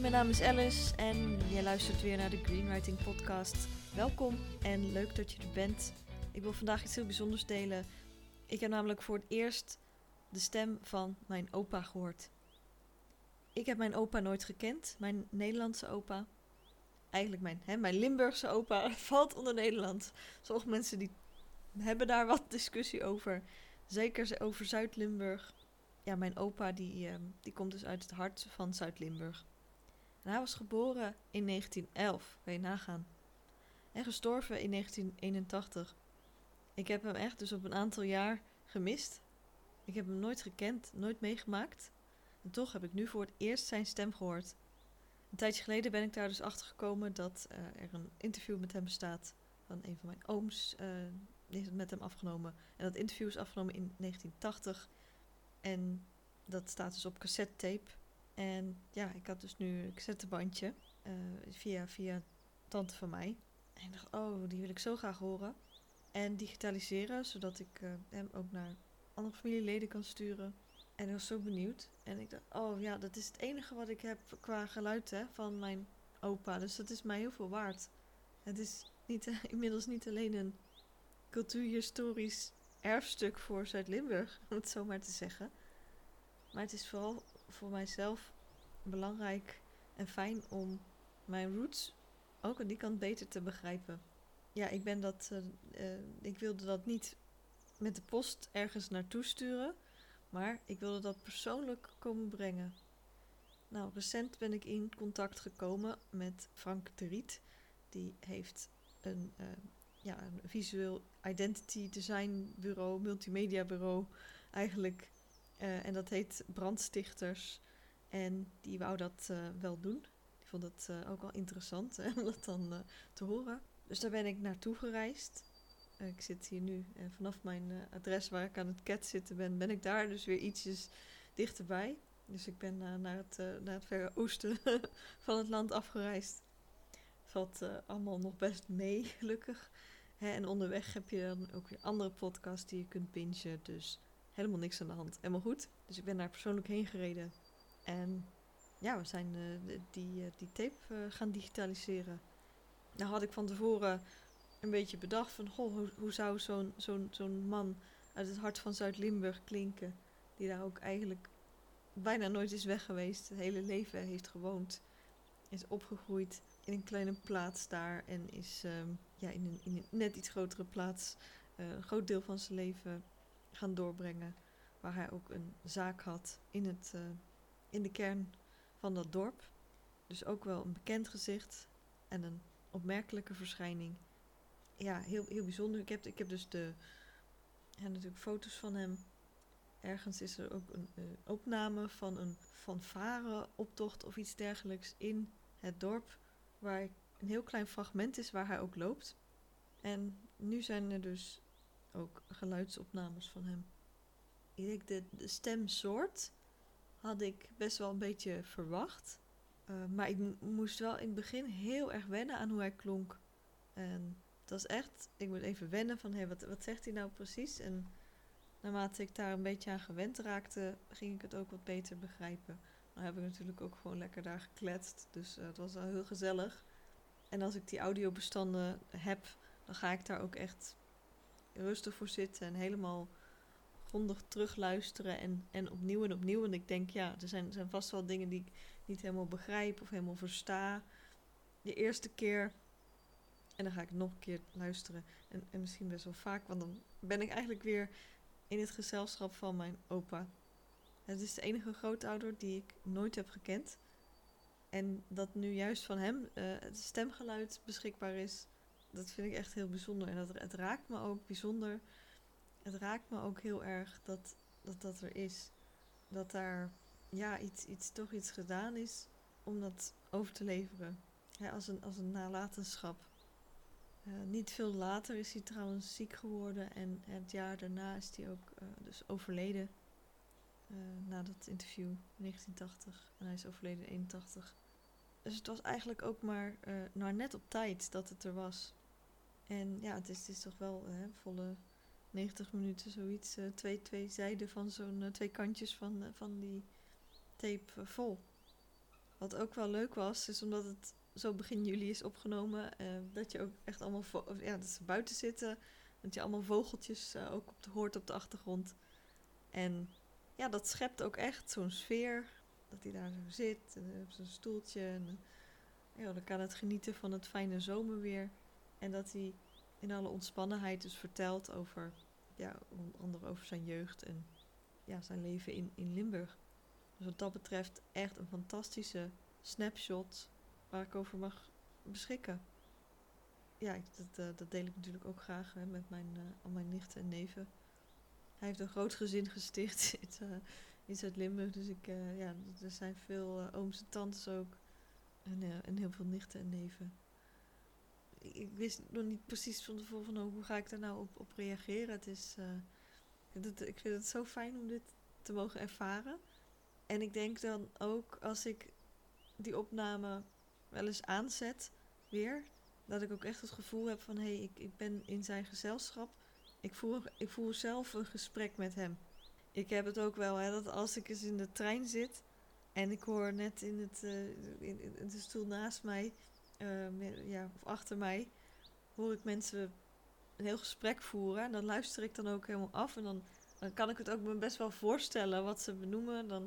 mijn naam is Alice en je luistert weer naar de Greenwriting Podcast. Welkom en leuk dat je er bent. Ik wil vandaag iets heel bijzonders delen. Ik heb namelijk voor het eerst de stem van mijn opa gehoord. Ik heb mijn opa nooit gekend, mijn Nederlandse opa. Eigenlijk mijn, hè, mijn Limburgse opa valt onder Nederland. Sommige mensen die hebben daar wat discussie over. Zeker over Zuid-Limburg. Ja, mijn opa die, ehm, die komt dus uit het hart van Zuid-Limburg. Hij was geboren in 1911, kan je nagaan. En gestorven in 1981. Ik heb hem echt dus op een aantal jaar gemist. Ik heb hem nooit gekend, nooit meegemaakt. En toch heb ik nu voor het eerst zijn stem gehoord. Een tijdje geleden ben ik daar dus achter gekomen dat uh, er een interview met hem bestaat. Van een van mijn ooms. Die heeft het met hem afgenomen. En dat interview is afgenomen in 1980. En dat staat dus op cassette tape. En ja, ik had dus nu een cassettebandje uh, via, via tante van mij. En ik dacht, oh, die wil ik zo graag horen. En digitaliseren, zodat ik uh, hem ook naar andere familieleden kan sturen. En ik was zo benieuwd. En ik dacht, oh ja, dat is het enige wat ik heb qua geluid hè, van mijn opa. Dus dat is mij heel veel waard. Het is niet, inmiddels niet alleen een cultuurhistorisch erfstuk voor Zuid-Limburg, om het zo maar te zeggen. Maar het is vooral voor mijzelf belangrijk en fijn om mijn roots ook aan die kant beter te begrijpen. Ja, ik ben dat. Uh, uh, ik wilde dat niet met de post ergens naartoe sturen, maar ik wilde dat persoonlijk komen brengen. Nou, recent ben ik in contact gekomen met Frank de Riet. Die heeft een, uh, ja, een visueel identity design bureau, multimedia bureau eigenlijk. En dat heet Brandstichters. En die wou dat uh, wel doen. Die vond het uh, ook wel interessant hè, om dat dan te horen. Dus daar ben ik naartoe gereisd. ik zit hier nu en vanaf mijn adres waar ik aan het cat zitten ben, ben ik daar dus weer ietsjes dichterbij. Dus ik ben naar, het, naar het verre oosten van het land afgereisd. Valt allemaal nog best mee, gelukkig. Hè, en onderweg heb je dan ook weer andere podcasts die je kunt bingen. Dus helemaal niks aan de hand. Helemaal goed. Dus ik ben daar persoonlijk heen gereden. En ja, we zijn uh, die, uh, die tape uh, gaan digitaliseren. Nou had ik van tevoren een beetje bedacht van... Goh, hoe, zou zo'n zo'n zo'n man uit het hart van Zuid-Limburg klinken... die daar ook eigenlijk bijna nooit is weg geweest. Het hele leven heeft gewoond. Is opgegroeid in een kleine plaats daar. En is um, ja, in, een, in een net iets grotere plaats... een groot deel van zijn leven gaan doorbrengen. Waar hij ook een zaak had in het in de kern van dat dorp. Dus ook wel een bekend gezicht en een opmerkelijke verschijning. Ja, heel, heel bijzonder. Ik heb, ik heb dus de, ja, natuurlijk foto's van hem. Ergens is er ook een uh, opname van een fanfare-optocht of iets dergelijks in het dorp. Waar een heel klein fragment is waar hij ook loopt. En nu zijn er dus ook geluidsopnames van hem. Ik de, stemsoort had ik best wel een beetje verwacht. Uh, maar ik moest wel in het begin heel erg wennen aan hoe hij klonk. En het was echt, ik moet even wennen van, hé, hey, wat, wat zegt hij nou precies? En naarmate ik daar een beetje aan gewend raakte, ging ik het ook wat beter begrijpen. Dan heb ik natuurlijk ook gewoon lekker daar gekletst. Dus uh, het was wel heel gezellig. En als ik die audiobestanden heb, dan ga ik daar ook echt rustig voor zitten en helemaal grondig terugluisteren en, en opnieuw en opnieuw. En ik denk, ja, er zijn, zijn vast wel dingen die ik niet helemaal begrijp of helemaal versta. De eerste keer. En dan ga ik nog een keer luisteren. En, en misschien best wel vaak, want dan ben ik eigenlijk weer in het gezelschap van mijn opa. Het is de enige grootouder die ik nooit heb gekend. En dat nu juist van hem uh, het stemgeluid beschikbaar is, dat vind ik echt heel bijzonder. En dat, het raakt me ook bijzonder het raakt me ook heel erg dat dat, dat er is. Dat daar ja, iets, iets, toch iets gedaan is om dat over te leveren. Als, een, als een nalatenschap. Uh, niet veel later is hij trouwens ziek geworden en het jaar daarna is hij ook uh, dus overleden. Uh, na dat interview in 1980. En hij is overleden in 81. Dus het was eigenlijk ook maar, maar net op tijd dat het er was. En ja, het is, toch wel hè, volle 90 minuten zoiets. Uh, twee, twee zijden van zo'n uh, twee kantjes van, uh, van die tape vol. Wat ook wel leuk was, is omdat het zo begin juli is opgenomen, eh, dat je ook echt allemaal ja, dat ze buiten zitten. Dat je allemaal vogeltjes ook op hoort op de achtergrond. En ja, dat schept ook echt zo'n sfeer. Dat hij daar zo zit, op zijn stoeltje. En ja, dan kan het genieten van het fijne zomerweer. En dat hij in alle ontspannenheid dus vertelt over, ja, onder andere over zijn jeugd en ja, zijn leven in, in Limburg. Dus wat dat betreft echt een fantastische snapshot waar ik over mag beschikken. Ja, dat, uh, dat deel ik natuurlijk ook graag met mijn, uh, al mijn nichten en neven. Hij heeft een groot gezin gesticht in, uh, in Zuid-Limburg. Dus ik, ja, er zijn veel ooms en tantes ook. En, en heel veel nichten en neven. Ik, wist nog niet precies van tevoren van oh, hoe ga ik daar nou op, op reageren. Het is, het, ik vind het zo fijn om dit te mogen ervaren. En ik denk dan ook als ik die opname wel eens aanzet, weer, dat ik ook echt het gevoel heb van hé, hey, ik, ik ben in zijn gezelschap. Ik voel, ik voel zelf een gesprek met hem. Ik heb het ook wel, hè, dat als ik eens in de trein zit en ik hoor net in, het, in, in, de stoel naast mij, uh, ja, of achter mij, hoor ik mensen een heel gesprek voeren. En dan luister ik dan ook helemaal af. En dan, dan kan ik het ook me best wel voorstellen wat ze benoemen. Dan,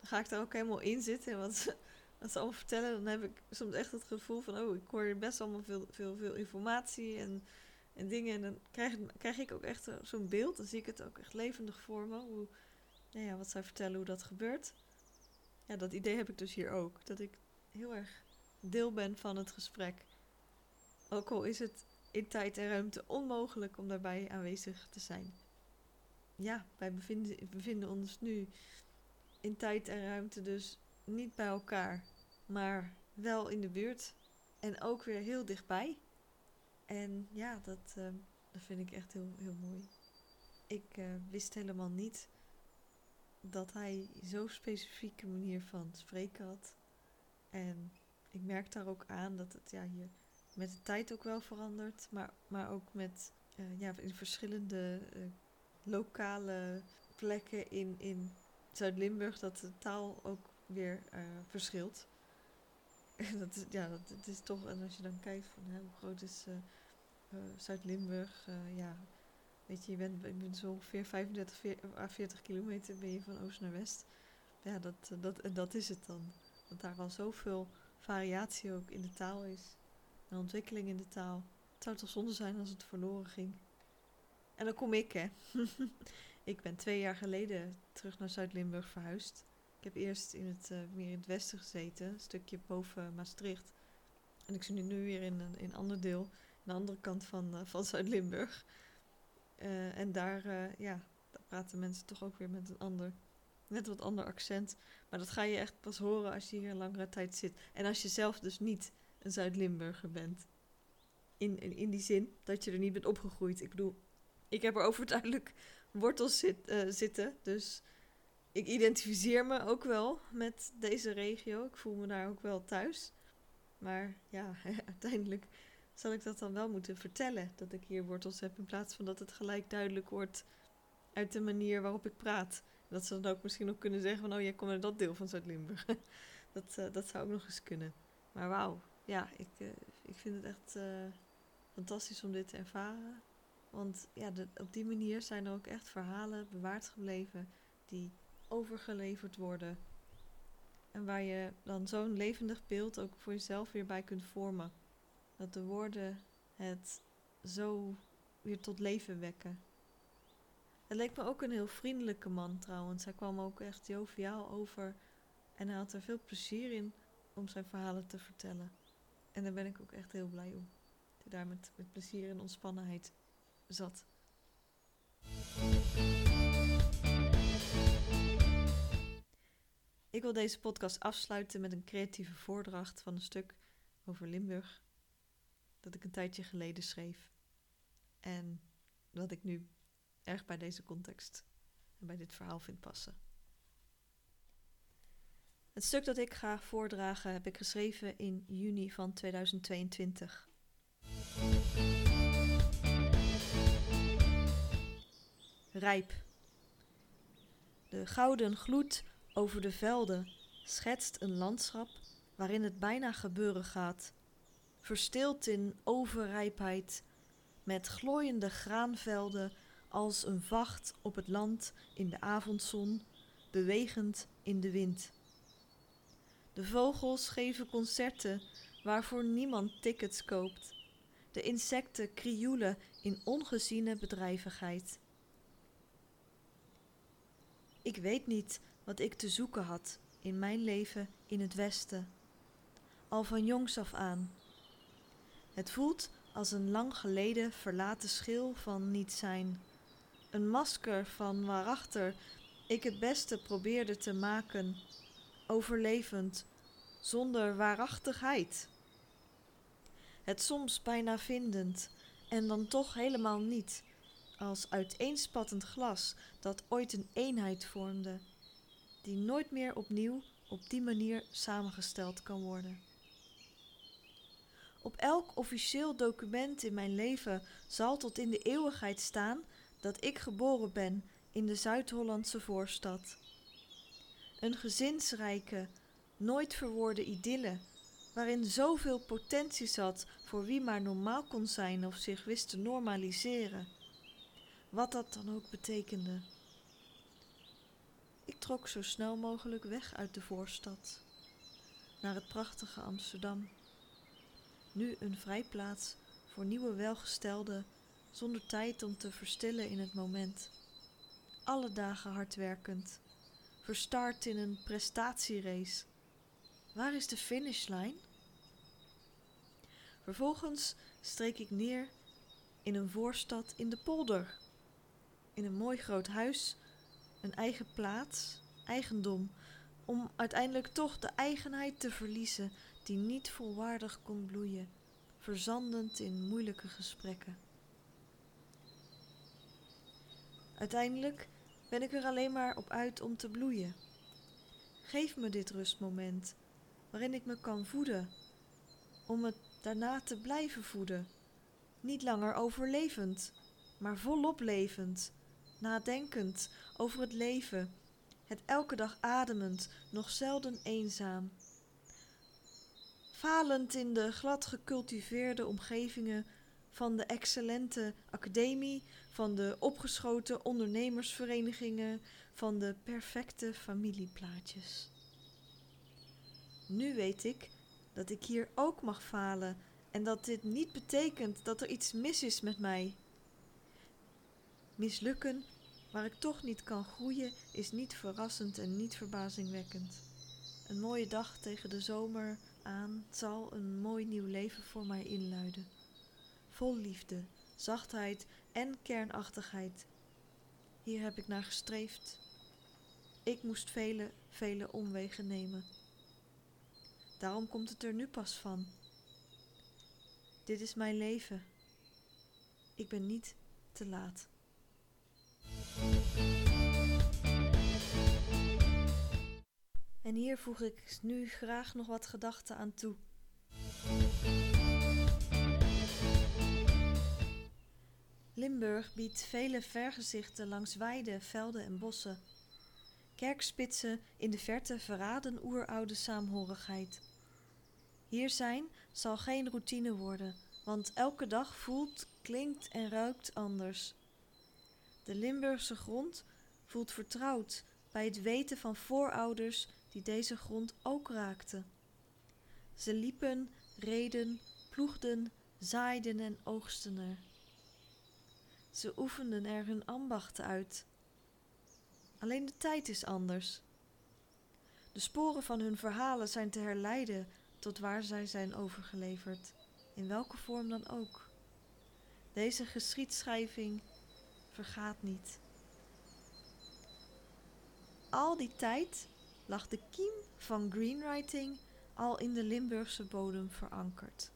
dan ga ik daar ook helemaal in zitten. En wat ze, allemaal vertellen, dan heb ik soms echt het gevoel van... oh, ik hoor best allemaal veel, veel, veel informatie en, en dingen. En dan krijg, krijg ik ook echt zo'n beeld. Dan zie ik het ook echt levendig voor me. Hoe, nou ja, wat zij vertellen, hoe dat gebeurt. Ja, dat idee heb ik dus hier ook. Dat ik heel erg deel ben van het gesprek. Ook al is het in tijd en ruimte onmogelijk om daarbij aanwezig te zijn. Ja, wij bevinden, ons nu in tijd en ruimte dus niet bij elkaar, maar wel in de buurt en ook weer heel dichtbij. En ja, dat, uh, dat vind ik echt heel, heel mooi. Ik uh, wist helemaal niet dat hij zo'n specifieke manier van spreken had. En ik merk daar ook aan dat het ja, hier met de tijd ook wel veranderd, maar, maar ook met uh, ja, in verschillende uh, lokale plekken in, in Zuid-Limburg dat de taal ook weer uh, verschilt. dat, is, ja, dat, is toch, en als je dan kijkt van hoe groot is Zuid-Limburg, ja, weet je, je bent, je bent zo ongeveer 35 40, 40 kilometer ben je van oost naar west. Ja, dat, dat, en dat is het dan. Dat daar al zoveel variatie ook in de taal is een ontwikkeling in de taal. Het zou toch zonde zijn als het verloren ging. En dan kom ik, hè. ik ben twee jaar geleden terug naar Zuid-Limburg verhuisd. Ik heb eerst in het, uh, meer in het westen gezeten, een stukje boven Maastricht. En ik zit nu weer in een, in ander deel, aan de andere kant van, uh, van Zuid-Limburg. Uh, en daar, ja, daar praten mensen toch ook weer met een ander, net wat ander accent. Maar dat ga je echt pas horen als je hier een langere tijd zit. En als je zelf dus niet een Zuid-Limburger bent. In, in, die zin dat je er niet bent opgegroeid. Ik bedoel, ik heb er overduidelijk wortels zit, uh, zitten. Dus ik identificeer me ook wel met deze regio. Ik voel me daar ook wel thuis. Maar ja, uiteindelijk zal ik dat dan wel moeten vertellen. Dat ik hier wortels heb. In plaats van dat het gelijk duidelijk wordt uit de manier waarop ik praat. Dat ze dan ook misschien nog kunnen zeggen van... Oh, jij komt uit dat deel van Zuid-Limburg. dat, uh, dat zou ook nog eens kunnen. Maar wauw, ja, ik, uh, ik vind het echt uh, fantastisch om dit te ervaren. Want ja, op die manier zijn er ook echt verhalen bewaard gebleven die overgeleverd worden. En waar je dan zo'n levendig beeld ook voor jezelf weer bij kunt vormen. Dat de woorden het zo weer tot leven wekken. Het leek me ook een heel vriendelijke man trouwens. Hij kwam ook echt joviaal over. En hij had er veel plezier in om zijn verhalen te vertellen. En daar ben ik ook echt heel blij om. Dat hij daar met, met plezier en ontspannenheid zat. Ik wil deze podcast afsluiten met een creatieve voordracht van een stuk over Limburg. Dat ik een tijdje geleden schreef. En dat ik nu erg bij deze context en bij dit verhaal vind passen. Het stuk dat ik ga voordragen heb ik geschreven in juni van 2022. Rijp. De gouden gloed over de velden schetst een landschap waarin het bijna gebeuren gaat, verstild in overrijpheid, met glooiende graanvelden als een vacht op het land in de avondzon, bewegend in de wind. De vogels geven concerten waarvoor niemand tickets koopt. De insecten krioelen in ongeziene bedrijvigheid. Ik weet niet wat ik te zoeken had in mijn leven in het Westen. Al van jongs af aan. Het voelt als een lang geleden verlaten schil van niet zijn. Een masker van waarachter ik het beste probeerde te maken, overlevend, zonder waarachtigheid. Het soms bijna vindend en dan toch helemaal niet, als uiteenspattend glas dat ooit een eenheid vormde, die nooit meer opnieuw op die manier samengesteld kan worden. Op elk officieel document in mijn leven zal tot in de eeuwigheid staan dat ik geboren ben in de Zuid-Hollandse voorstad. Een gezinsrijke, nooit verwoorde idylle, waarin zoveel potentie zat voor wie maar normaal kon zijn of zich wist te normaliseren. Wat dat dan ook betekende. Ik trok zo snel mogelijk weg uit de voorstad, naar het prachtige Amsterdam. Nu een vrijplaats voor nieuwe welgestelden, zonder tijd om te verstillen in het moment. Alle dagen hard werkend, verstart in een prestatierace. Waar is de finishlijn? Vervolgens streek ik neer in een voorstad in de polder. In een mooi groot huis, een eigen plaats, eigendom, om uiteindelijk toch de eigenheid te verliezen die niet volwaardig kon bloeien, verzandend in moeilijke gesprekken. Uiteindelijk ben ik er alleen maar op uit om te bloeien. Geef me dit rustmoment, waarin ik me kan voeden, om het daarna te blijven voeden. Niet langer overlevend, maar volop levend, nadenkend over het leven, het elke dag ademend, nog zelden eenzaam. Falend in de glad gecultiveerde omgevingen van de excellente academie, van de opgeschoten ondernemersverenigingen, van de perfecte familieplaatjes. Nu weet ik dat ik hier ook mag falen en dat dit niet betekent dat er iets mis is met mij. Mislukken waar ik toch niet kan groeien is niet verrassend en niet verbazingwekkend. Een mooie dag tegen de zomer aan zal een mooi nieuw leven voor mij inluiden. Vol liefde, zachtheid en kernachtigheid. Hier heb ik naar gestreefd. Ik moest vele, vele omwegen nemen. Daarom komt het er nu pas van. Dit is mijn leven. Ik ben niet te laat. En hier voeg ik nu graag nog wat gedachten aan toe. Limburg biedt vele vergezichten langs weiden, velden en bossen. Kerkspitsen in de verte verraden oeroude saamhorigheid. Hier zijn zal geen routine worden, want elke dag voelt, klinkt en ruikt anders. De Limburgse grond voelt vertrouwd bij het weten van voorouders die deze grond ook raakten. Ze liepen, reden, ploegden, zaaiden en oogsten er. Ze oefenden er hun ambachten uit. Alleen de tijd is anders. De sporen van hun verhalen zijn te herleiden tot waar zij zijn overgeleverd, in welke vorm dan ook. Deze geschiedschrijving vergaat niet. Al die tijd lag de kiem van greenwriting al in de Limburgse bodem verankerd.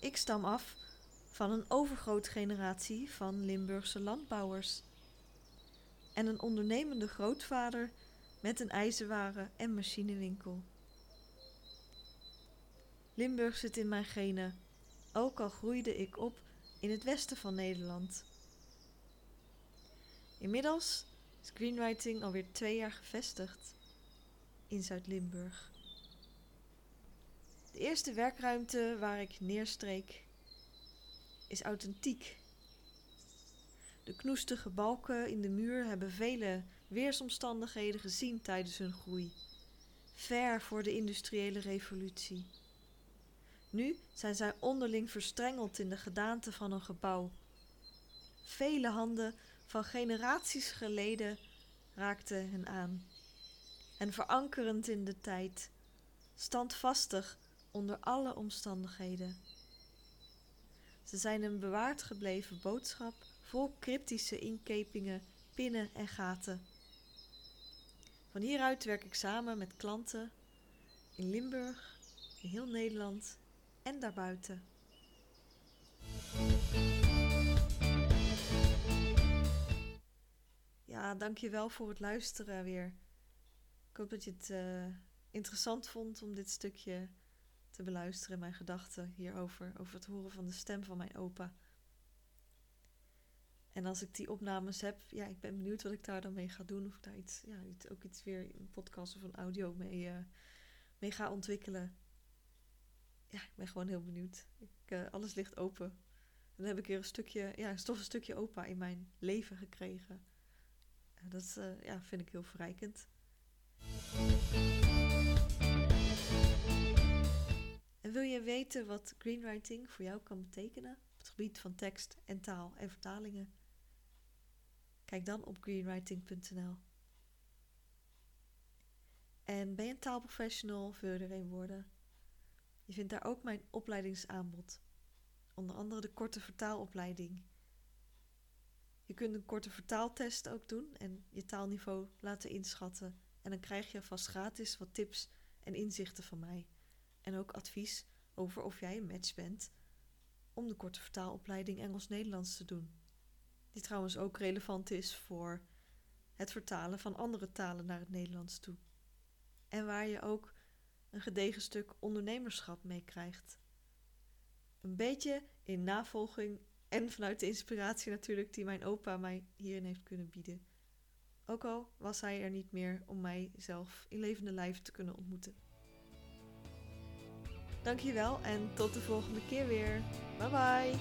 Ik stam af van een overgroot generatie van Limburgse landbouwers en een ondernemende grootvader met een ijzerwaren en machinewinkel. Limburg zit in mijn genen, ook al groeide ik op in het westen van Nederland. Inmiddels screenwriting alweer twee jaar gevestigd in Zuid-Limburg. De eerste werkruimte waar ik neerstreek is authentiek. De knoestige balken in de muur hebben vele weersomstandigheden gezien tijdens hun groei, ver voor de industriële revolutie. Nu zijn zij onderling verstrengeld in de gedaante van een gebouw. Vele handen van generaties geleden raakten hen aan. En verankerend in de tijd, standvastig onder alle omstandigheden. Ze zijn een bewaard gebleven boodschap vol cryptische inkepingen, pinnen en gaten. Van hieruit werk ik samen met klanten in Limburg, in heel Nederland en daarbuiten. Ja, dankjewel voor het luisteren weer. Ik hoop dat je het uh, interessant vond om dit stukje te beluisteren, mijn gedachten hierover, over het horen van de stem van mijn opa. En als ik die opnames heb, ja, ik ben benieuwd wat ik daar dan mee ga doen. Of ik daar iets, ja, ook iets weer een podcast of een audio mee, uh, mee ga ontwikkelen. Ja, ik ben gewoon heel benieuwd. Ik, uh, alles ligt open. Dan heb ik weer een stukje, ja, een stof een stukje opa in mijn leven gekregen. Uh, dat ja, vind ik heel verrijkend. Wil je weten wat greenwriting voor jou kan betekenen op het gebied van tekst en taal en vertalingen? Kijk dan op greenwriting.nl. En ben je een taalprofessional, je er een worden? Je vindt daar ook mijn opleidingsaanbod. Onder andere de korte vertaalopleiding. Je kunt een korte vertaaltest ook doen en je taalniveau laten inschatten. En dan krijg je vast gratis wat tips en inzichten van mij. En ook advies over of jij een match bent om de korte vertaalopleiding Engels-Nederlands te doen die trouwens ook relevant is voor het vertalen van andere talen naar het Nederlands toe. En waar je ook een gedegen stuk ondernemerschap mee krijgt. Een beetje in navolging en vanuit de inspiratie natuurlijk die mijn opa mij hierin heeft kunnen bieden. Ook al was hij er niet meer om mij zelf in levende lijf te kunnen ontmoeten. Dankjewel en tot de volgende keer weer. Bye bye!